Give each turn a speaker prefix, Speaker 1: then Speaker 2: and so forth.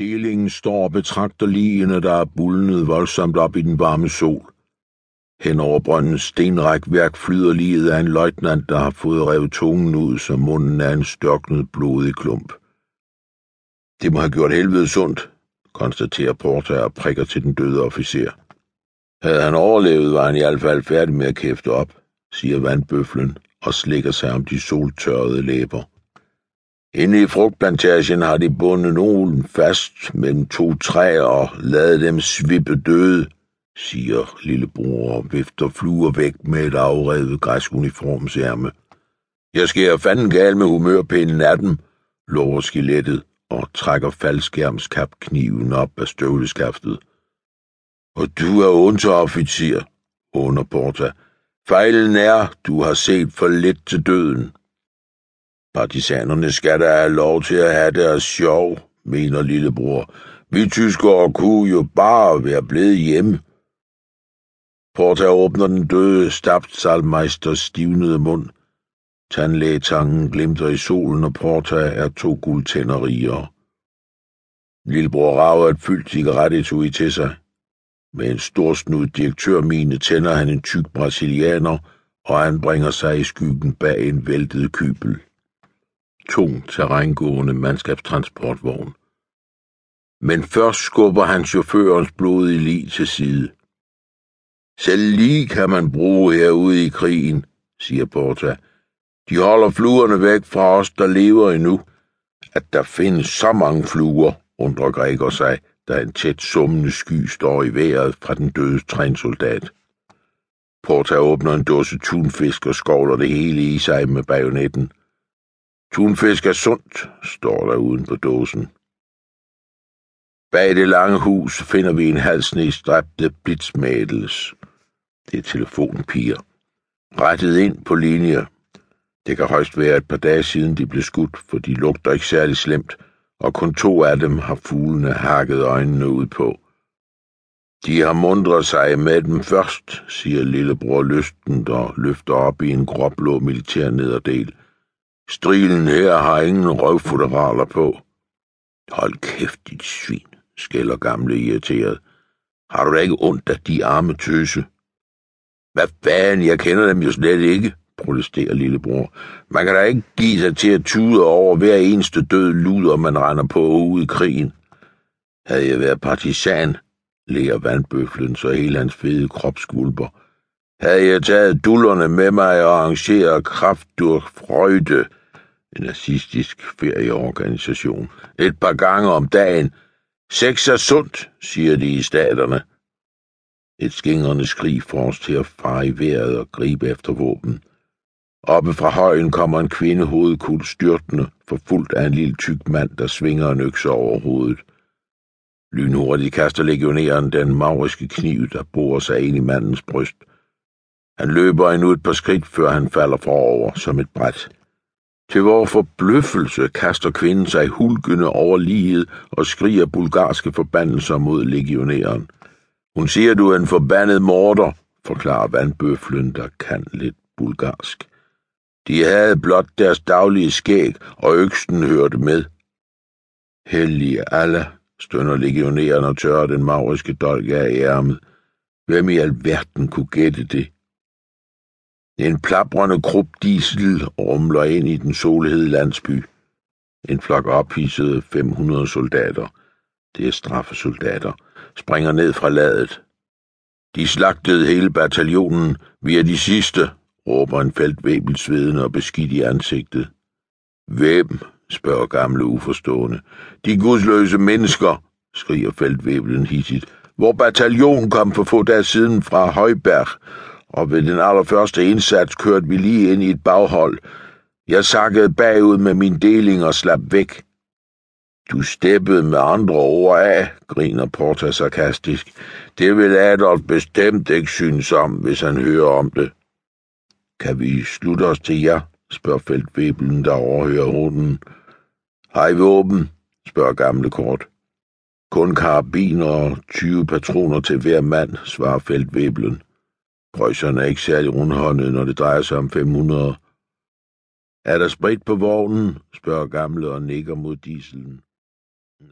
Speaker 1: Delingen står og betragter ligene, der er bulnet voldsomt op i den varme sol. Hen over brøndens stenrækværk flyder liget af en løjtnant, der har fået revet tungen ud, så munden er en størknet blodig klump. Det må have gjort helvede sundt, konstaterer Porta og prikker til den døde officer. Havde han overlevet, var han i hvert fald færdig med at kæfte op, siger vandbøflen og slikker sig om de soltørrede læber. Inde i frugtplantagen har de bundet nogen fast mellem to træer og ladet dem svippe døde, siger lillebror og vifter fluer væk med et afrevet græsuniformsærme. Jeg sker fanden gal med humørpinden af dem, lover skelettet og trækker faldskærmskapkniven op af støvleskaftet. Og du er underofficer, under Porta. Fejlen er, du har set for lidt til døden. Partisanerne skal da have lov til at have deres sjov, mener lillebror. Vi tyskere kunne jo bare være blevet hjemme. Porta åbner den døde stabsalmeisters stivnede mund. Tandlægetangen glimter i solen, og Porta er to guldtænder rigere. Lillebror rager et fyldt cigarettetui til sig. Med en stor snud direktør mine tænder han en tyk brasilianer, og han bringer sig i skyggen bag en væltet kybel. Tung, terrængående mandskabstransportvogn. Men først skubber han chaufførens blodige lig til side. Selv lige kan man bruge herude i krigen, siger Porta. De holder fluerne væk fra os, der lever endnu. At der findes så mange fluer, undrer Gregor sig, da en tæt summende sky står i vejret fra den døde trænsoldat. Porta åbner en dåse tunfisk og skovler det hele i sig med bajonetten. Tunfisk er sundt, står der uden på dåsen. Bag det lange hus finder vi en halv sne stræbte. Det er telefonpiger. Rettet ind på linjer. Det kan højst være et par dage siden, de blev skudt, for de lugter ikke særlig slemt, og kun to af dem har fuglene hakket øjnene ud på. De har mundret sig med dem først, siger lillebror lystent og løfter op i en gråblå militær nederdel. Strilen her har ingen røvfutteraler på. Hold kæft, dit svin, skælder gamle irriteret. Har du da ikke ondt af de arme tøse? Hvad fanden, jeg kender dem jo slet ikke, protesterer lillebror. Man kan da ikke give sig til at tude over hver eneste død luder, man render på ude i krigen. Havde jeg været partisan, lærer vandbøflen, så hele hans fede krop skvulper. Havde jeg taget dullerne med mig og arrangeret kraft durch Freude, nazistisk ferieorganisation, et par gange om dagen. Sex er sundt, siger de i staterne. Et skingrende skrig får os til at fare i vejret og gribe efter våben. Oppe fra højen kommer en kvinde hovedkul styrtende, forfulgt af en lille tyk mand, der svinger en økse over hovedet. Lynhurtigt kaster legionæren den mauriske kniv, der borer sig ind i mandens bryst. Han løber endnu et par skridt, før han falder forover som et bræt. Til vor forbløffelse kaster kvinden sig hulkende over liget og skriger bulgarske forbandelser mod legionæren. Hun siger, du er en forbandet morder, forklarer vandbøflen, der kan lidt bulgarsk. De havde blot deres daglige skæg, og øksen hørte med. Hellige alle, stønner legionæren og tørrer den mauriske dolk af i ærmet. Hvem i alverden kunne gætte det? En plabrende krup diesel rumler ind i den solhede landsby. En flok ophidsede 500 soldater, det er straffesoldater, springer ned fra ladet. De slagtede hele bataljonen, vi er de sidste, råber en feltvæbel svedende og beskidt i ansigtet. Hvem? spørger gamle uforstående. De gudsløse mennesker, skriger feltvæbelen hissigt. Hvor bataljon kom for få dage siden fra Højberg, og ved den allerførste indsats kørte vi lige ind i et baghold. Jeg sakkede bagud med min deling og slap væk. Du steppede med andre ord af, griner Porta sarkastisk. Det vil Adolf bestemt ikke synes om, hvis han hører om det. Kan vi slutte os til jer? spørger feltvæbelen, der overhører hunden. Har I våben? spørger gamle kort. Kun karabiner og 20 patroner til hver mand, svarer feltvæbelen. Prøjserne er ikke særlig rundhåndet, når det drejer sig om 500. Er der sprit på vognen? spørger gamle og nikker mod dieselen.